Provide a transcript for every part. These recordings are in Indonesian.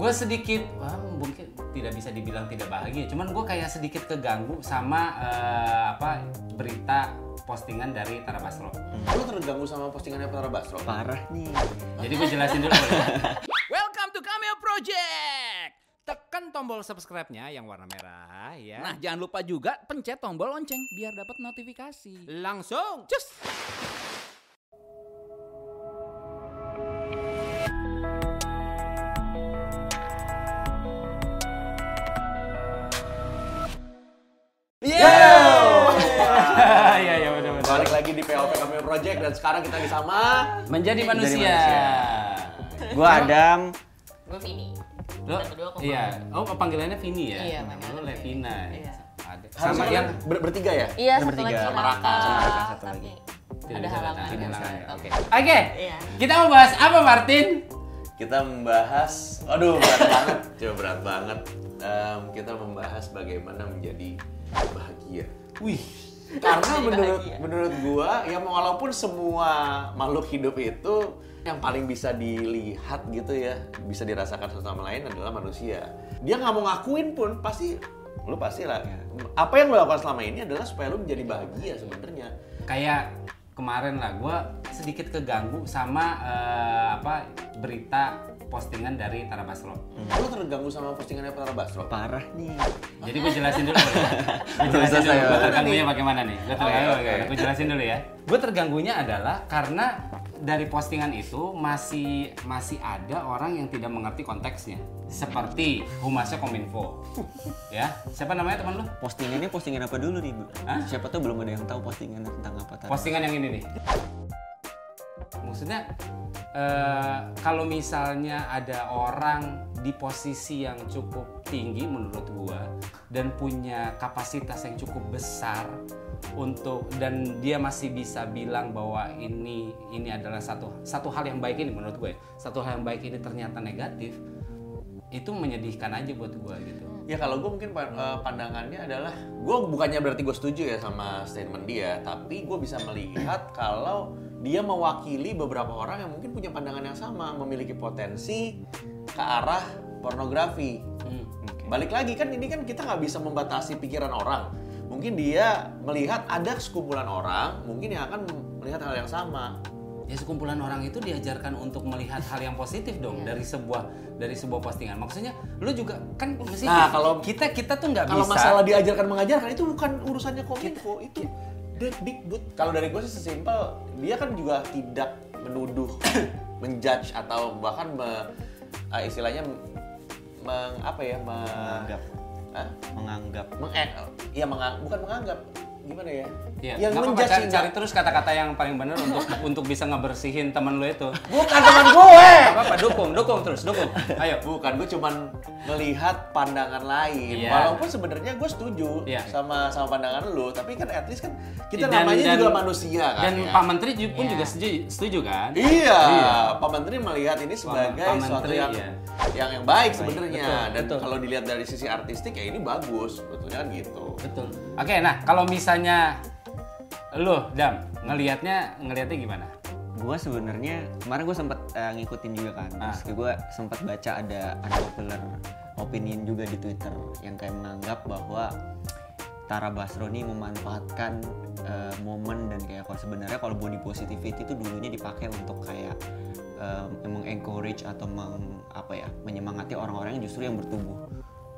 gue sedikit wah, mungkin tidak bisa dibilang tidak bahagia cuman gue kayak sedikit keganggu sama eh, apa berita postingan dari Tara Basro Lu terganggu sama postingannya Tara Basro? Parah nih. jadi gue jelasin dulu? Welcome to Cameo Project. Tekan tombol subscribe-nya yang warna merah ya. Nah, jangan lupa juga pencet tombol lonceng biar dapat notifikasi. Langsung, cus. Project dan sekarang kita lagi sama Menjadi manusia. manusia. Gua Adam. Gue Vini. Lo, Kita berdua kok iya. Oh panggilannya Vini ya? Iya, panggilannya lo. Levina. Iya. Ada. sama Sama yang ber bertiga ya? Iya, Ada satu bertiga. lagi Sama Raka, sama Raka satu lagi. tidak ada halangan. tidak Oke. halangan. Oke. Oke. Iya. Kita mau bahas apa Martin? Kita membahas, aduh berat banget, coba berat banget. Em, kita membahas bagaimana menjadi bahagia. Wih. Karena menurut bahagia. menurut gua ya walaupun semua makhluk hidup itu yang paling bisa dilihat gitu ya, bisa dirasakan satu sama lain adalah manusia. Dia nggak mau ngakuin pun pasti lu pasti lah. Apa yang lu lakukan selama ini adalah supaya lu menjadi bahagia sebenarnya. kayak kemarin lah gue sedikit keganggu sama eh, apa berita postingan dari Tara Basro. Lu terganggu sama postingannya Tara Basro? Parah nih. Jadi gue jelasin dulu? Gue jelasin dulu. Gue ya. terganggunya bagaimana nih? Gue terganggu oke. bagaimana? Gue jelasin dulu ya. Gue terganggunya adalah karena dari postingan itu masih masih ada orang yang tidak mengerti konteksnya. Seperti humasnya Kominfo. Ya, siapa namanya teman lu? Postingannya postingan apa dulu nih, Bu? Hah? Siapa tuh belum ada yang tahu postingan tentang apa tadi. postingan yang ini nih. Maksudnya eh, kalau misalnya ada orang di posisi yang cukup tinggi menurut gua dan punya kapasitas yang cukup besar untuk dan dia masih bisa bilang bahwa ini ini adalah satu satu hal yang baik ini menurut gue satu hal yang baik ini ternyata negatif itu menyedihkan aja buat gua gitu. Ya kalau gue mungkin eh, pandangannya adalah gue bukannya berarti gue setuju ya sama statement dia, tapi gue bisa melihat kalau dia mewakili beberapa orang yang mungkin punya pandangan yang sama, memiliki potensi ke arah pornografi. Hmm. Balik lagi kan ini kan kita nggak bisa membatasi pikiran orang. Mungkin dia melihat ada sekumpulan orang, mungkin yang akan melihat hal yang sama. ya sekumpulan orang itu diajarkan untuk melihat hal yang positif dong dari sebuah dari sebuah postingan maksudnya lu juga kan mesti Nah, kalau- kita kita tuh nggak Kalau bisa masalah diajarkan mengajarkan itu bukan urusannya kominfo, itu that big but. Kalau dari gue sih sesimpel, dia kan juga tidak menuduh, menjudge atau bahkan me- ah, istilahnya meng, apa ya, me, Menganggap. ah, Menganggap. meng, iya mengang, bukan menganggap, gimana ya? Ya, yang apa-apa, menjudge cari, cari terus kata-kata yang paling benar untuk untuk bisa ngebersihin temen lu itu. Bukan teman gue. Gak apa-apa, dukung, dukung terus, dukung. Ayo. Bukan, gue cuman melihat pandangan lain. Iya. Walaupun sebenarnya gue setuju Iya. sama sama pandangan lu, tapi kan at least kan kita Dan- namanya dan- juga manusia kan. Dan ya. Pak Menteri pun Iya. juga setuju, setuju kan? Iya, Iya. Pak Menteri melihat ini sebagai Pak sesuatu Menteri, yang iya. Yang yang baik sebenarnya. Dan betul. kalau dilihat dari sisi artistik ya ini bagus, sebetulnya kan gitu. Betul. Oke, nah kalau misalnya lu, Dam, ngelihatnya ngelihatnya gimana? Gue sebenarnya kemarin gue sempat eh, ngikutin juga kan. Ah. Terus gue sempat baca ada unpopular opinion juga di Twitter yang kayak menganggap bahwa Tara Basro ini memanfaatkan eh, momen dan kayak kalau sebenarnya kalau body positivity itu dulunya dipakai untuk kayak eh, mengencourage atau meng, apa ya menyemangati orang-orang yang justru yang bertubuh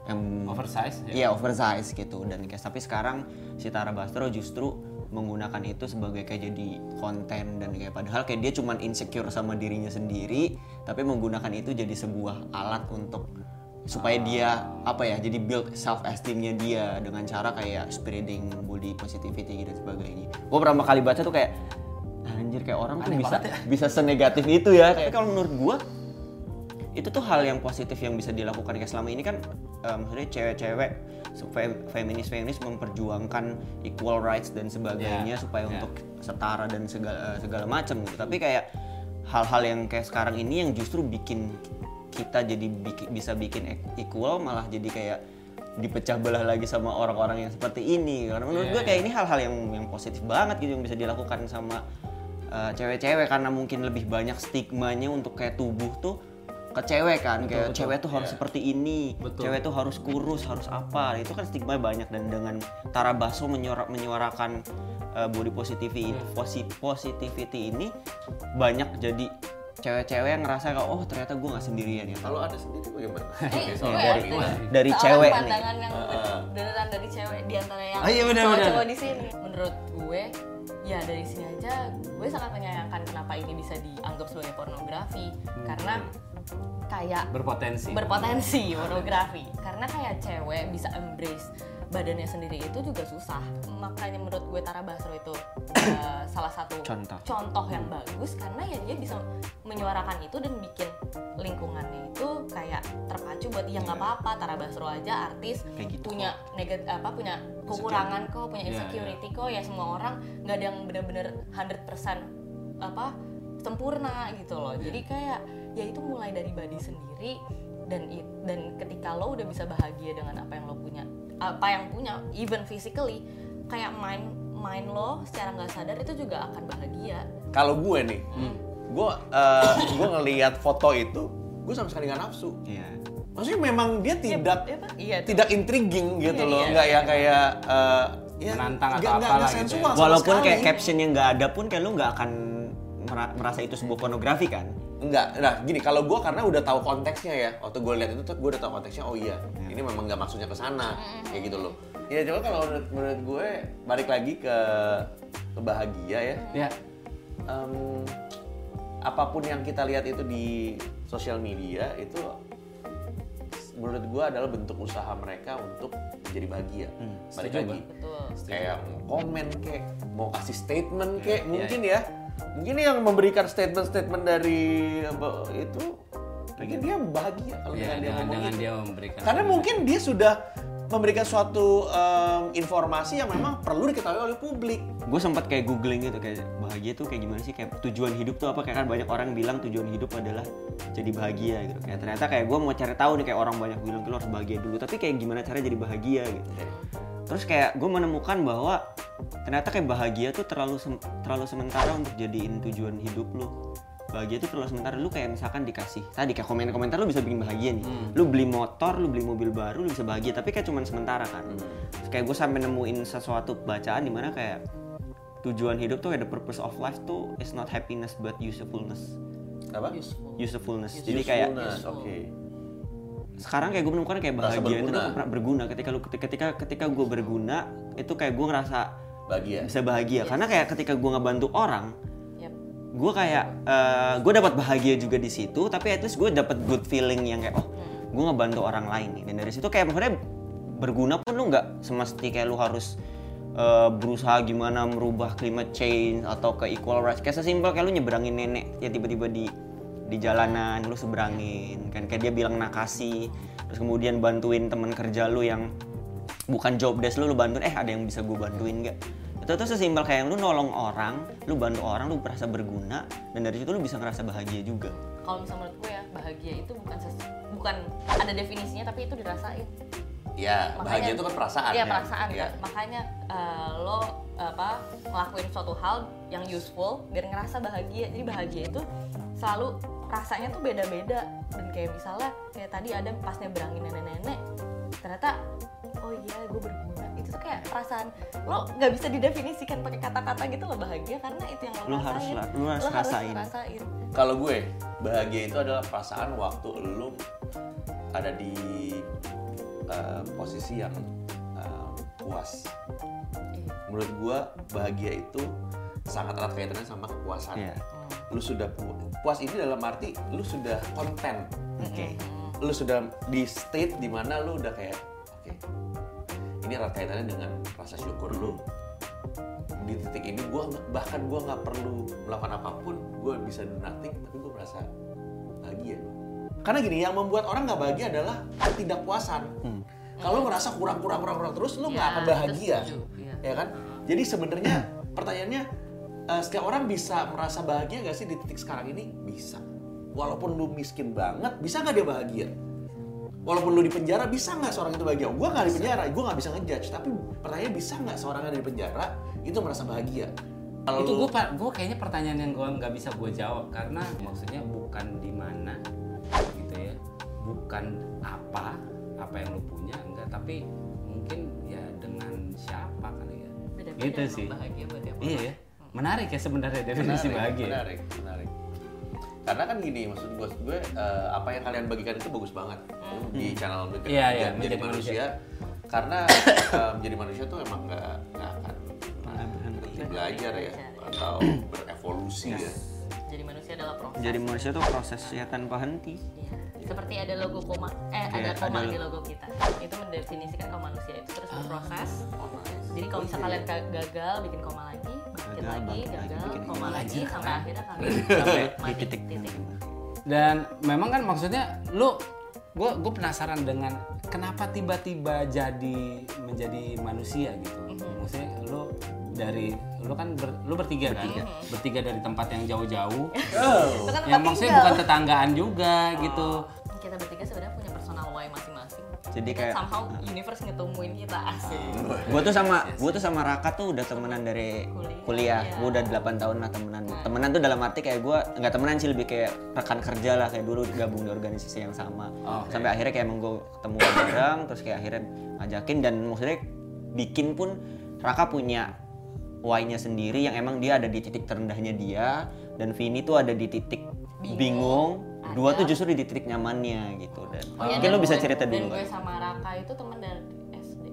yang Oversize, ya? Iya oversize gitu. Dan kayak tapi sekarang si Tara Basro justru menggunakan itu sebagai kayak jadi konten dan kayak padahal kayak dia cuman insecure sama dirinya sendiri tapi menggunakan itu jadi sebuah alat untuk supaya dia apa ya jadi build self esteemnya dia dengan cara kayak spreading body positivity dan sebagainya. Gue pertama kali baca tuh kayak anjir kayak orang tuh bisa ya. bisa senegatif itu ya. Tapi kalau menurut gua itu tuh hal yang positif yang bisa dilakukan kayak selama ini kan eh, maksudnya cewek-cewek feminis feminis memperjuangkan equal rights dan sebagainya Yeah, supaya yeah. untuk setara dan segala segala macam gitu tapi kayak hal-hal yang kayak sekarang ini yang justru bikin kita jadi biki- bisa bikin equal malah jadi kayak dipecah belah lagi sama orang-orang yang seperti ini karena menurut Yeah, gue kayak ini hal-hal yang yang positif banget gitu yang bisa dilakukan sama uh, cewek-cewek karena mungkin lebih banyak stigmanya untuk kayak tubuh tuh ke cewek kan kayak betul. cewek tuh harus Iya. seperti ini Betul. cewek tuh harus kurus harus apa itu kan stigma banyak dan dengan Tara Basro menyuara- menyuarakan uh, body positivity posi- positivity ini banyak jadi cewek-cewek yang ngerasa kayak oh ternyata gue nggak sendirian ya Kalau ada sendiri bagaimana? Eh, gue soal ya, dari, Dari seorang cewek nih. pandangan yang Heeh. beneran dari cewek di antara yang Ah, iya, bener, cowok-cowok bener. di sini. Menurut gue, ya dari sini aja gue sangat menyayangkan kenapa ini bisa dianggap sebagai pornografi karena kayak berpotensi berpotensi pornografi karena kayak cewek bisa embrace badannya sendiri itu juga susah. Makanya menurut gue Tara Basro itu uh, salah satu Contoh. contoh yang bagus karena ya dia bisa menyuarakan itu dan bikin lingkungannya itu kayak terpacu buat ya nggak apa-apa Tara Basro aja artis Kayak gitu punya negat apa punya kekurangan kok punya Iya, insecurity kok ya semua orang nggak ada yang bener-bener 100% apa sempurna gitu loh. Jadi kayak ya itu mulai dari body sendiri dan it- dan ketika lo udah bisa bahagia dengan apa yang lo punya apa yang punya even physically kayak mind mind lo secara nggak sadar itu juga akan bahagia Kalau gue nih, gue uh, gue ngelihat foto itu, gue sama sekali nggak nafsu. Iya. Maksudnya memang dia tidak iya, Pak. Iya, tuh. tidak intriguing gitu Iya, loh, iya. nggak yang kayak uh, ya, Menantang atau apalah nggak gitu ya. walaupun sekali. kayak captionnya nggak ada pun kayak lu nggak akan mera- merasa itu sebuah pornografi kan Enggak, nah gini kalau gue karena udah tahu konteksnya ya waktu gue lihat itu tuh gue udah tahu konteksnya oh iya ini memang nggak maksudnya ke sana kayak gitu loh. Ya coba kalau menurut, menurut gue balik lagi ke ke bahagia ya. Ya. Em, apa pun yang kita lihat itu di sosial media itu menurut gue adalah bentuk usaha mereka untuk menjadi bahagia. Balik setuju, lagi. Kayak mau komen kek mau kasih statement kek Iya, mungkin ya. Mungkin yang memberikan statement-statement dari itu mungkin dia bahagia kalau ya dengan dia dengan, ngomong dengan gitu. dia memberikan karena mungkin dia sudah memberikan suatu em, informasi yang memang perlu diketahui oleh publik. Gue sempat kayak googling gitu kayak bahagia tuh kayak gimana sih? Kayak tujuan hidup tuh apa? Kayak kan banyak orang bilang tujuan hidup adalah jadi bahagia gitu. Kayak ternyata kayak gue mau cari tahu nih kayak orang banyak bilang lu harus bahagia dulu. Tapi kayak gimana cara jadi bahagia gitu? Terus kayak gue menemukan bahwa ternyata kayak bahagia tuh terlalu terlalu sementara untuk jadiin tujuan hidup lu bahagia tuh terlalu sementara lu kayak misalkan dikasih tadi kayak komen-komentar lu bisa bikin bahagia nih. Lu beli motor lu beli mobil baru lu bisa bahagia. Tapi kayak cuman sementara kan. Terus kayak gue sampai nemuin sesuatu bacaan di mana kayak tujuan hidup tuh kayak the purpose of life tuh is not happiness but usefulness. Apa? Useful. Usefulness. Jadi kayak Usefulness, oke. Sekarang kayak gue menemukan kayak bahagia itu tuh pernah berguna. Ketika lu ketika ketika gue berguna itu kayak gue ngerasa bahagia. bisa bahagia. Karena kayak ketika gue ngebantu orang. Gue kayak eh, gue dapat bahagia juga di situ tapi at least gue dapat good feeling yang kayak oh gue ngebantu orang lain nih. Dan dari situ kayak maksudnya berguna pun lu nggak semesti kayak lu harus eh, berusaha gimana merubah climate change atau ke equal rights. Kayak sesimpel kayak lu nyeberangin nenek ya tiba-tiba di di jalanan lu seberangin. Kan kayak dia bilang nakasi terus kemudian bantuin teman kerja lu yang bukan job desk lu lu bantuin eh ada yang bisa gue bantuin nggak itu tuh sesimpel kayak lu nolong orang lu bantu orang lu merasa berguna dan dari situ lu bisa ngerasa bahagia juga kalau misalnya menurut gue ya bahagia itu bukan bukan ada definisinya tapi itu dirasain ya Makanya- bahagia itu kan perasaan Iya ya perasaan Iya. kan. Makanya eh, lo apa ngelakuin suatu hal yang useful biar ngerasa bahagia. Jadi bahagia itu selalu rasanya tuh beda-beda dan kayak misalnya kayak tadi ada pas nyebrangin nenek-nenek ternyata oh iya gue berguna itu tuh kayak perasaan lo nggak bisa didefinisikan pakai kata-kata gitu lo bahagia karena itu yang lo, Lo harus lo harus rasain. rasain. Kalau gue, bahagia itu adalah perasaan waktu lu ada di uh, posisi yang uh, puas. Menurut gue, bahagia itu sangat erat kaitannya sama kepuasan. Iya. Lu sudah pu- puas ini dalam arti lu sudah konten. oke Lu sudah di state di mana lu udah kayak oke. ini erat kaitannya dengan rasa syukur lu. Di titik ini gua nggak- bahkan gua nggak perlu melakukan apa pun, gua bisa do nothing tapi gua merasa bahagia. Karena gini, yang membuat orang nggak bahagia adalah ketidakpuasan. Kalau lu ngerasa kurang kurang kurang kurang terus lu nggak Ya, akan bahagia, setuju, iya. ya kan? Jadi sebenarnya pertanyaannya eh, setiap orang bisa merasa bahagia gak sih di titik sekarang ini? Bisa. Walaupun lu miskin banget, bisa nggak dia bahagia? Walaupun lu di penjara, bisa nggak seorang itu bahagia? Gue nggak di penjara, gue nggak bisa ngejudge. Tapi pertanyaannya bisa nggak seorang yang ada di penjara itu merasa bahagia? Kalau itu gue gue kayaknya pertanyaan yang gue nggak bisa gue jawab karena maksudnya bukan di mana gitu bukan apa apa yang lu punya enggak tapi mungkin ya dengan siapa kali ya Beda-beda gitu emang sih bahagia buat iya ya menarik ya sebenarnya definisi menarik, bahagia menarik, menarik. Karena kan gini, maksud gue, gue eh, apa yang kalian bagikan itu bagus banget di channel Iya, Menjadi- iya, menjadi, Menjadi manusia. Karena eh, menjadi manusia tuh emang nggak nggak akan berhenti belajar ya atau berevolusi ya. jadi manusia adalah proses Jadi manusia tuh proses ya tanpa henti. Iya. seperti ada logo koma eh Oke, ada koma ada di lo- logo kita itu mendefinisikan kalau manusia itu terus Ah. berproses Oh, nice. jadi kalau misal kalian ga- gagal bikin koma lagi bangkit Gagal, lagi bangkit lagi, gagal bikin koma koma lagi lagi. sampai akhirnya kalian Sampai di mati titik. dan memang kan maksudnya lu gue gue penasaran dengan kenapa tiba-tiba jadi menjadi manusia gitu. Maksudnya lu dari lu kan ber- lu bertiga, kan? Bertiga. Dari tempat yang jauh-jauh. Kan yang maksudnya tinggal. bukan tetanggaan juga gitu Jadi kayak- somehow universe ngetemuin kita asik Gue tuh sama gue tuh sama Raka tuh udah temenan dari Kuliah, kuliah. iya. Gue udah 8 tahun lah temenan. Temenan tuh dalam arti kayak gue nggak temenan sih lebih kayak rekan kerja lah kayak dulu gabung di organisasi yang sama. Oke. Sampai akhirnya kayak emang gue ketemu bareng terus kayak akhirnya ngajakin dan maksudnya bikin pun Raka punya why-nya sendiri yang emang dia ada di titik terendahnya dia dan Vini tuh ada di titik Bingung, bingung. Dua ada. tuh justru di titik nyamannya gitu dan Oh iya, mungkin dan lo bisa gue- cerita dan dulu. gue Kak. sama Raka itu temen dari SD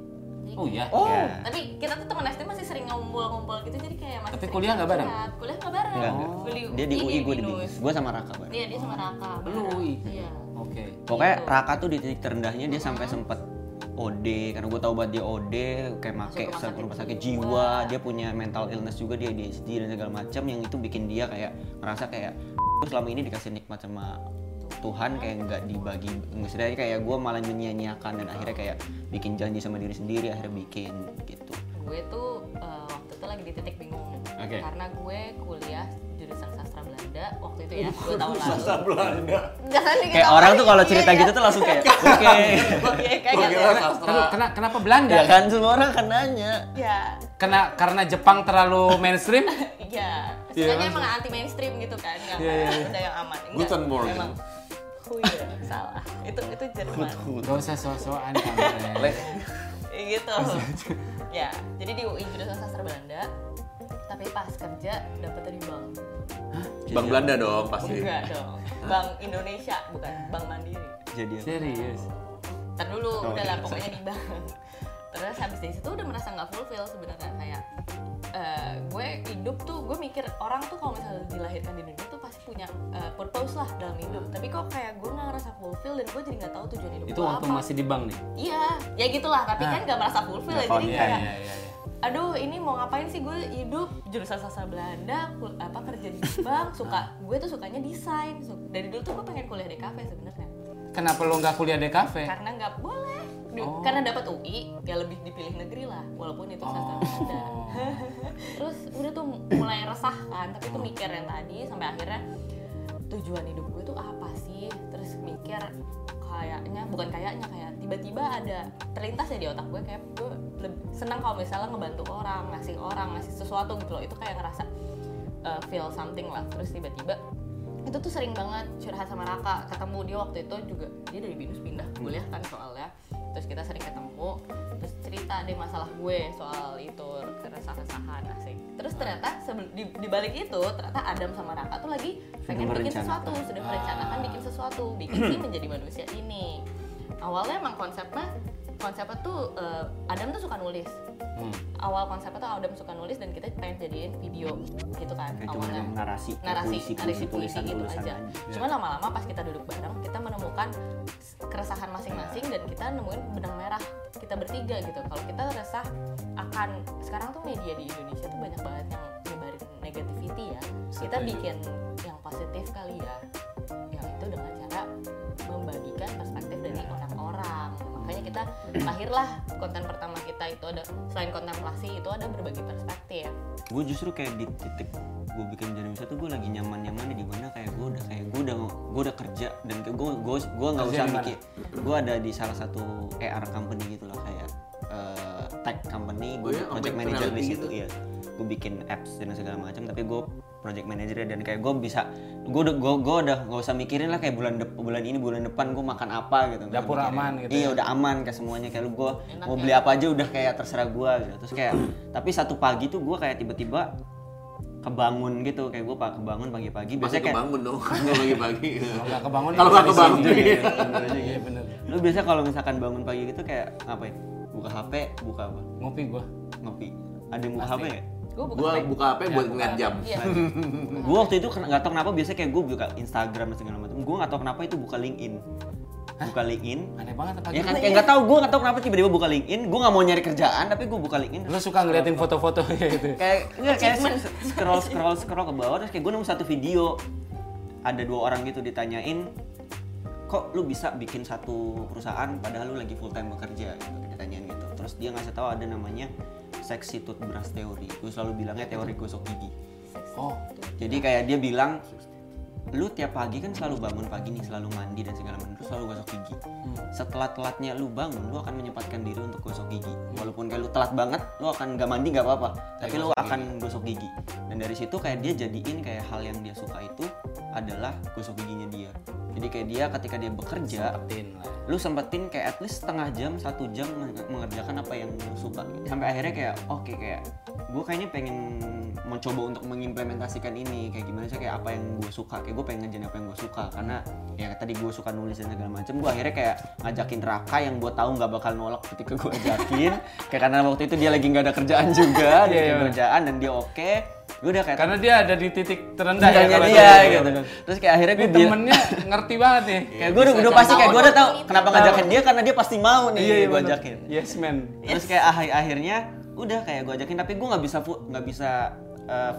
Jadi oh ya Oh, Ya. tapi kita tuh temen SD masih sering ngumpul-ngumpul gitu jadi kayak masih Tapi kuliah nggak bareng? kuliah nggak bareng Enggak, enggak. Gue Dia di UI, gue di Binus. Gue sama Raka bareng. iya dia sama Raka Lu bareng. UI? iya oke Pokoknya Gitu. Raka tuh di titik terendahnya dia sampai sempet OD karena gue tahu banget dia OD kayak make rumah sakit rumah sakit jiwa. dia punya mental illness juga dia ADHD dan segala macam yang itu bikin dia kayak ngerasa kayak gue selama ini dikasih nikmat sama Tuhan kayak nggak dibagi maksudnya kayak gue malah menyia-nyiakan dan akhirnya kayak bikin janji sama diri sendiri akhirnya bikin gitu gue tuh eh, waktu itu lagi di titik bingung Oke. karena gue kuliah jurusan sastra Belanda waktu itu ya dua tahun lalu Sastra Belanda. Jangan nih, kayak kenapa orang tuh kalau Iya, cerita iya. gitu tuh langsung kayak oke Oke, kayak gitu ya. sastra. Kenapa Belanda ya kan semua orang kan nanya ya kena karena Jepang terlalu mainstream iya Iya, sebenarnya emang anti mainstream gitu kan yang Iya, iya, iya. udah yang aman Enggak, Gutenberg. emang Oh iya, salah. Itu itu Jerman. gak usah so-soan kamu gitu. ya, jadi di UI jurusan sastra Belanda. Tapi pas kerja dapet dari bank. Bang Belanda dong pasti. Enggak dong. Bank Indonesia, bukan Bank Mandiri. jadi serius Ntar dulu, Oh, udah lah iya. pokoknya di bank. Terus habis dari situ udah merasa nggak fulfill sebenarnya kayak mikir orang tuh kalau misalnya dilahirkan di dunia tuh pasti punya eh, purpose lah dalam hidup. Tapi kok kayak gue nggak ngerasa fulfill dan gue jadi nggak tahu tujuan hidup itu waktu apa. masih di bank nih? Iya ya gitulah. Tapi Ah. kan nggak merasa fulfill ya jadi iya kayak iya iya iya. aduh ini mau ngapain sih gue hidup? Jurusan sastra Belanda kul- apa kerja di bank suka gue tuh sukanya desain. Dari dulu tuh gue pengen kuliah di kafe sebenarnya. Kenapa lo nggak kuliah di kafe? Karena nggak boleh Oh. karena dapat UI ya lebih dipilih negeri lah walaupun itu sastra Belanda terus udah tuh mulai resah kan tapi tuh mikir yang tadi sampai akhirnya tujuan hidup gue tuh apa sih? Terus mikir kayaknya bukan kayaknya kayak tiba-tiba ada terlintas ya di otak gue kayak gue lebih senang kalau misalnya ngebantu orang ngasih orang ngasih sesuatu gitu loh. Itu kayak ngerasa uh, feel something lah. Terus tiba-tiba itu tuh sering banget curhat sama Raka. Ketemu dia waktu itu juga dia dari binus pindah kuliah kan soalnya terus kita sering ketemu terus cerita deh masalah gue soal itu keresahan-keresahan asik. Terus ternyata di, di balik itu ternyata Adam sama Raka tuh lagi pengen bikin merencanakan. sesuatu sudah merencanakan bikin sesuatu bikin sih menjadi manusia ini. Awalnya emang konsepnya konsepnya tuh eh, Adam tuh suka nulis Hmm. awal konsepnya tuh Adam suka nulis dan kita pengen jadiin video gitu kan Kayak awalnya narasi, kayak narasi puisi, narasi puisi, gitu tulisan aja. aja. Cuma lama-lama pas kita duduk bareng, kita menemukan keresahan masing-masing dan kita nemuin benang merah kita bertiga gitu. Kalau kita resah akan sekarang tuh media di Indonesia tuh banyak banget yang nyebarin negativity ya. Kita bikin yang positif kali ya. Kita lahirlah konten pertama kita itu ada selain kontemplasi itu ada berbagi perspektif. gue justru kayak di titik gue bikin jadi bisa tuh gue lagi nyaman nyaman di mana kayak gue udah kayak gue udah gue udah kerja dan kayak gue gue gue nggak usah mikir gue ada di salah satu AR company gitu lah kayak eh, tech company gue Oh iya, project manager di situ gitu? ya gue bikin apps dan segala macam tapi gue project manager dan kayak gue bisa gue udah gue gue udah gak usah mikirin lah kayak bulan dep- bulan ini bulan depan gue makan apa gitu Dapur mikirin. aman gitu iya ya. udah aman kayak semuanya kayak lu gue mau beli apa aja udah kayak terserah gue gitu terus kayak tapi satu pagi tuh gue kayak tiba-tiba kebangun gitu kayak gue pak kebangun pagi-pagi biasanya kayak kebangun dong kalau pagi-pagi. Kalau nggak kebangun Kalau ya nggak kebangun, iya. Bener aja, iya bener. lu biasa kalau misalkan bangun pagi gitu kayak ngapain buka hp buka apa Ngopi gua. ngopi ada yang buka hp ya gue buka HP buat ngeliat jam. Iya. gue waktu itu nggak tahu kenapa biasanya kayak gue buka Instagram dan segala macam. Gue nggak tahu kenapa itu buka LinkedIn. Buka LinkedIn. Aneh banget apa ya kan kayak nggak tahu gue nggak tahu kenapa tiba-tiba buka LinkedIn. Gue nggak mau nyari kerjaan tapi gue buka LinkedIn. Lu suka ngeliatin foto-foto kayak gitu. kayak kayak scroll scroll scroll ke bawah terus kayak gue nemu satu video. Ada dua orang gitu ditanyain kok lu bisa bikin satu perusahaan padahal lu lagi full time bekerja? Gitu ditanyain gitu. Terus dia ngasih tahu ada namanya sexy toothbrush theory gue selalu bilangnya teori gosok gigi. Oh, jadi kayak dia bilang lu tiap pagi kan selalu bangun pagi nih selalu mandi dan segala macam terus selalu gosok gigi. Setelah telatnya lu bangun lu akan menyempatkan diri untuk gosok gigi. Walaupun kayak lu telat banget lu akan nggak mandi nggak apa-apa tapi lu akan gosok gigi. Dan dari situ kayak dia jadiin kayak hal yang dia suka itu adalah gosok giginya dia jadi kayak dia ketika dia bekerja sempetin lah. lu sempetin kayak at least setengah jam satu jam menge- mengerjakan apa yang lu suka. Sampai akhirnya kayak oke kayak gue kayaknya pengen mencoba untuk mengimplementasikan ini. Kayak gimana sih kayak apa yang gue suka? Kayak gue pengen ngerjain apa yang gue suka. Karena ya tadi gue suka nulis dan segala macam gue akhirnya kayak ngajakin Raka yang gue tahu nggak bakal nolak ketika gue ajakin. Kayak karena waktu itu dia lagi nggak ada kerjaan juga dia Iya, iya. ada kerjaan dan dia oke gue udah kayak Karena dia ada di titik terendah ya kalau dia itu. gitu. terus kayak akhirnya gue temennya ngerti banget nih. kayak gue udah, pasti kayak gue udah tahu kenapa ngajakin dia karena dia pasti mau nih Iya, iya gue bener. ajakin Yes man. terus kayak akhir akhirnya udah kayak gue ajakin tapi gue nggak bisa nggak bisa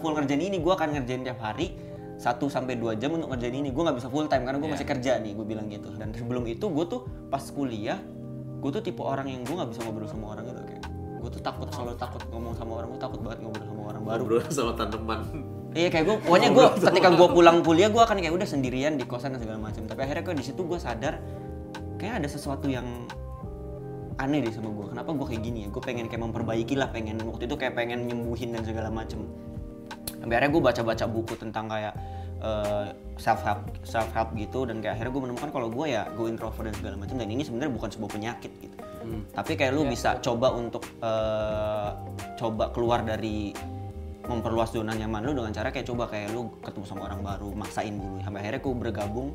full ngerjain ini. Gue akan ngerjain tiap hari 1 sampai 2 jam untuk ngerjain ini. Gue nggak bisa full time karena gue masih kerja nih gue bilang gitu. Dan sebelum itu gue tuh pas kuliah gue tuh tipe orang yang gue nggak bisa ngobrol sama orang gitu kayak gue tuh takut selalu takut ngomong sama orang gue takut banget ngobrol sama orang baru Ngobrol sama tanaman. Iya kayak gue, pokoknya gue ketika gue pulang kuliah gue akan kayak udah sendirian di kosan dan segala macam. Tapi akhirnya gue di situ gue sadar kayak ada sesuatu yang aneh deh sama gue. Kenapa gue kayak gini ya? Gue pengen kayak memperbaiki lah, pengen waktu itu kayak pengen nyembuhin dan segala macam. Sampai akhirnya gue baca-baca buku tentang kayak self help self help gitu dan kayak akhirnya gue menemukan kalau gue ya gue introvert dan segala macam dan ini sebenarnya bukan sebuah penyakit gitu. Tapi kayak lu bisa coba untuk eh, coba keluar dari memperluas zona nyaman lu dengan cara kayak coba kayak lu ketemu sama orang baru maksain dulu. Sampai akhirnya gue bergabung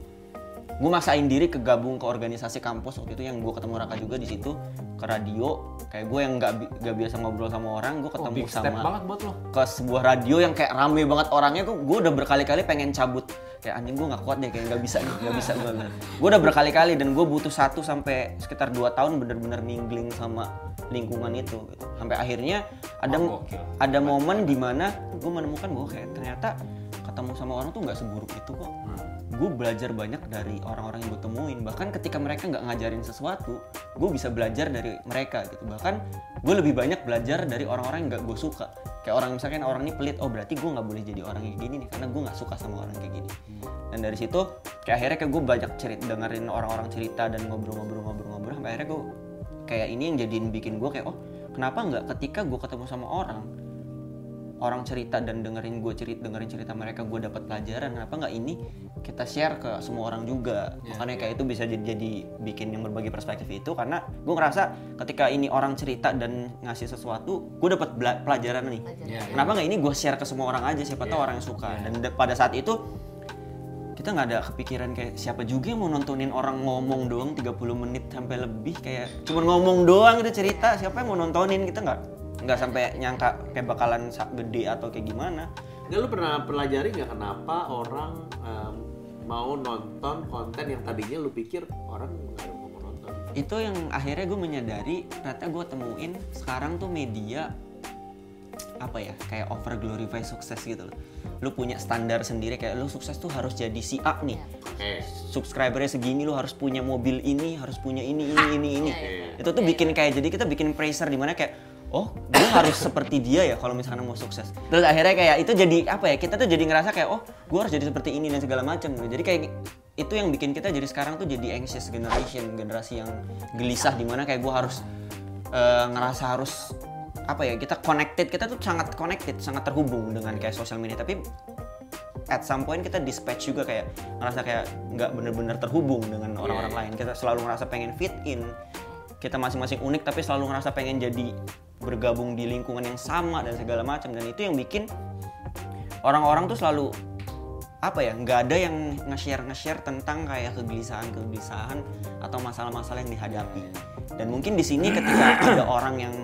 gue maksain diri ke gabung ke organisasi kampus. Waktu itu yang gue ketemu Raka juga di situ ke radio. Kayak gue yang nggak bi- nggak biasa ngobrol sama orang gue Oh, ketemu step sama banget buat lo. ke sebuah radio yang kayak rame banget orangnya gue gue udah berkali-kali pengen cabut. Kayak anjing gue nggak kuat deh kayak nggak bisa nggak bisa gue gue udah berkali-kali dan gue butuh satu sampai sekitar dua tahun bener-bener mingling sama lingkungan itu gitu. sampai akhirnya ada Oh, ada momen di mana gue menemukan gue kayak ternyata ketemu sama orang tuh nggak seburuk itu kok. Gue belajar banyak dari orang-orang yang gue temuin. Bahkan ketika mereka nggak ngajarin sesuatu gue bisa belajar dari mereka gitu. Bahkan gue lebih banyak belajar dari orang-orang yang nggak gue suka. Kayak orang misalkan orang ini pelit oh berarti gue nggak boleh jadi orang kayak gini nih karena gue nggak suka sama orang kayak gini. Dan dari situ kayak akhirnya kayak gue banyak cerita dengerin orang-orang cerita dan ngobrol-ngobrol-ngobrol-ngobrol sampai akhirnya gue kayak ini yang jadiin bikin gue kayak oh kenapa nggak ketika gue ketemu sama orang orang cerita dan dengerin gue cerita dengerin cerita mereka gue dapat pelajaran. Kenapa nggak ini kita share ke semua orang juga? Makanya kayak itu bisa jadi, jadi bikin yang berbagi perspektif itu karena gue ngerasa ketika ini orang cerita dan ngasih sesuatu gue dapat pelajaran nih. Iya, kenapa nggak ini gue share ke semua orang aja? Siapa tahu orang yang suka. Dan de- pada saat itu kita nggak ada kepikiran kayak siapa juga yang mau nontonin orang ngomong doang 30 menit sampai lebih. Kayak cuma ngomong doang gitu cerita. Siapa yang mau nontonin? Kita nggak nggak sampai nyangka kayak bakalan gede atau kayak gimana. Nggak lu pernah pelajari nggak kenapa orang em, mau nonton konten yang tadinya lu pikir orang nggak mau nonton? itu yang akhirnya gue menyadari ternyata gue temuin sekarang tuh media apa ya kayak over glorify sukses gitu loh. Lu punya standar sendiri kayak lu sukses tuh harus jadi si A nih. Oke. subscribernya segini lu harus punya mobil ini harus punya ini ini ini ini. Iya, itu tuh bikin kayak jadi kita bikin pressure di mana kayak oh gue harus seperti dia ya kalau misalnya mau sukses. Terus akhirnya kayak itu jadi apa ya kita tuh jadi ngerasa kayak oh gue harus jadi seperti ini dan segala macam jadi kayak itu yang bikin kita jadi sekarang tuh jadi anxious generation generasi yang gelisah di mana kayak gue harus eh, ngerasa harus apa ya kita connected kita tuh sangat connected sangat terhubung dengan kayak sosial media. Tapi at some point kita dispatch juga kayak ngerasa kayak nggak bener-bener terhubung dengan orang-orang lain. Kita selalu ngerasa pengen fit in. Kita masing-masing unik tapi selalu ngerasa pengen jadi bergabung di lingkungan yang sama dan segala macam. Dan itu yang bikin orang-orang tuh selalu apa ya nggak ada yang nge-share nge-share tentang kayak kegelisahan kegelisahan atau masalah-masalah yang dihadapi. Dan mungkin di sini ketika ada orang yang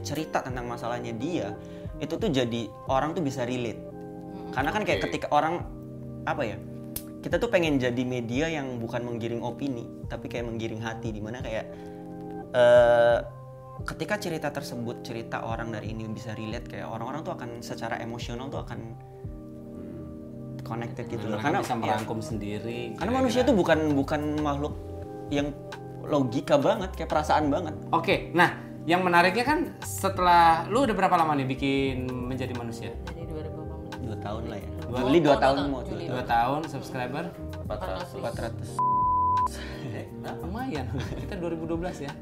cerita tentang masalahnya dia itu tuh jadi orang tuh bisa relate. Karena kan kayak ketika orang apa ya kita tuh pengen jadi media yang bukan menggiring opini tapi kayak menggiring hati. Di mana kayak eh ketika cerita tersebut cerita orang dari ini bisa relate kayak orang-orang tuh akan secara emosional tuh akan connected gitu loh karena bisa ya, merangkum sendiri. karena manusia tuh bukan bukan makhluk yang logika banget kayak perasaan banget Oke, nah yang menariknya kan setelah lu udah berapa lama nih bikin menjadi manusia? Dari 2018. dua tahun lah ya Dua- Juli dua tahun dua mau tahun, dua. Dua tahun subscriber 400 Nah, lumayan. Kita 2012 ya.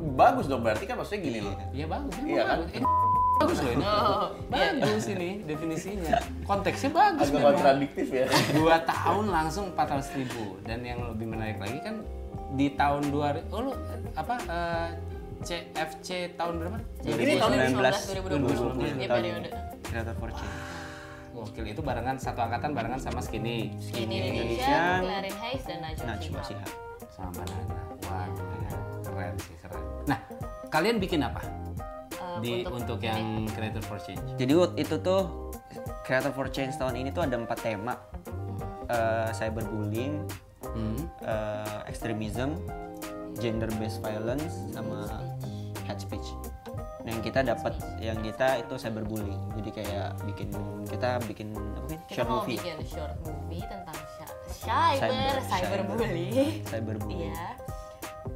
Bagus dong berarti kan maksudnya gini loh. Iya bagus. Iya kan? bagus. Ini bagus loh ini. Iya. Bagus ini definisinya. Konteksnya bagus Agak kontradiktif ya. Dua tahun langsung 400 ribu dan yang lebih menarik lagi kan di tahun 2000 oh lu apa eh, CFC tahun berapa? Ini tahun 2019 2020. Iya periode. Creator for Change Gokil itu barengan satu angkatan barengan sama Skinny Ini Indonesia, Indonesia, Clarin Hayes dan Najwa Najwa. Shihab sama Banana. Wah, keren sih keren. Nah, kalian bikin apa Eh, di untuk, yang Creator for Change? Jadi waktu itu tuh Creator for Change tahun ini tuh ada empat tema Eh, cyberbullying, Hmm. eh, extremism, gender based violence, sama hate speech. Nah, yang kita dapat yang kita itu cyberbullying. Jadi kayak bikin kita bikin apa sih? Kita short mau movie. bikin short movie tentang sya- cyber, Cyber, cyberbullying. Cyberbullying. Iya.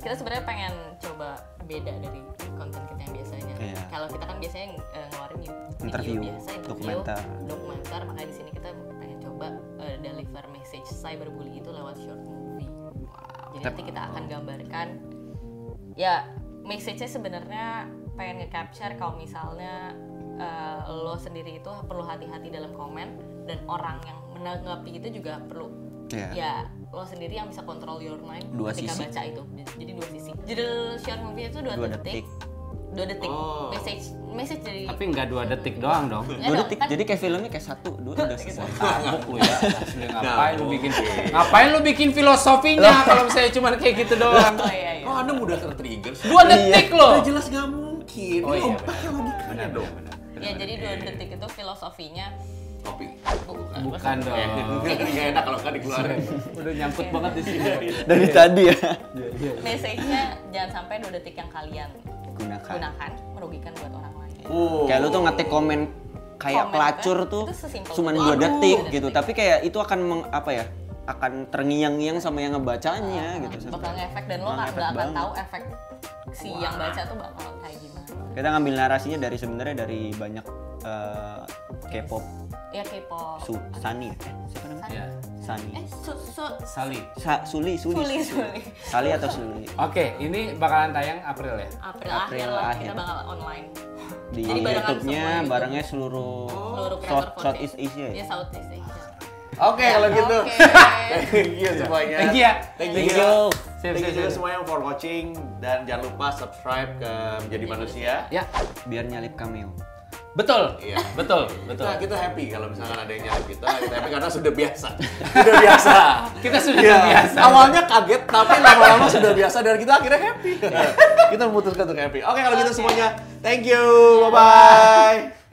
Kita sebenarnya pengen coba beda dari konten kita yang biasanya. Iya. Kalau kita kan biasanya eh, ngeluarin video Interview, biasa, interview, dokumenter. dokumenter. Makanya di sini kita pengen coba eh, deliver message cyberbullying itu lewat short movie. Jadi nanti kita akan gambarkan ya message-nya sebenarnya pengen nge-capture kalau misalnya eh, lo sendiri itu perlu hati-hati dalam komen dan orang yang menanggapi itu juga perlu Iya. ya lo sendiri yang bisa kontrol your mind Dua ketika sisi. baca itu jadi dua sisi judul short movie itu dua, Dua detik. detik. dua detik Oh. message message dari Tapi nggak dua detik doang dong. Eh, Dua dong, detik. kan- Jadi kayak filmnya kayak satu, dua udah selesai. Tabuk lu ya. Asli, ngapain lu bikin ngapain lu bikin filosofinya kalau misalnya cuma kayak gitu doang. oh iya iya Oh, Anda mudah tertrigger. Dua detik loh. Udah jelas nggak mungkin. Oh iya benar. logikanya Benar dong. benar. ya jadi dua detik itu filosofinya Kopi. bukan Bukan dong. Nggak enak kalau nggak dikeluarin. Udah nyangkut banget di sini. Dari tadi ya. message-nya jangan sampai dua detik yang kalian Gunakan. gunakan merugikan buat orang lain Oh. Kayak lu tuh ngetik komen kayak Komen pelacur kan? tuh itu. dua detik gitu. Tapi kayak itu akan meng, apa ya? akan terngiang-ngiang sama yang ngebacanya gitu. bakal ngefek dan lo nggak akan banget. tahu efek si yang baca tuh bakal kayak gimana Kita ngambil narasinya dari sebenarnya dari banyak eh, K-pop ya K-pop Su Sani ya? Siapa namanya? Ya. Sani. eh su, su, Sali. Sa Suli, Suli. Suli, Suli. Sali atau Suli? Oke, ini bakalan tayang April ya. April, April akhir lah akhir. kita bakal online Di Jadi YouTube-nya gitu. barangnya seluruh seluruh South, Southeast Asia ya ya? Southeast Asia Oke, kalau gitu. Oke. Thank you semuanya. Thank you ya. Thank Thank you. you. Sip, Thank you juga semuanya for watching dan jangan lupa subscribe ke Menjadi Manusia. Ya, Biar nyalip cameo. Betul. Iya. Betul, betul. Kita, kita happy kalau misalkan ada yang nyalip kita, kita happy karena sudah biasa. Sudah biasa. Kita sudah Iya. terbiasa. Awalnya kaget, tapi lama-lama sudah biasa dan kita akhirnya happy. kita memutuskan untuk happy. Oke, kalau gitu semuanya, thank you. Bye-bye.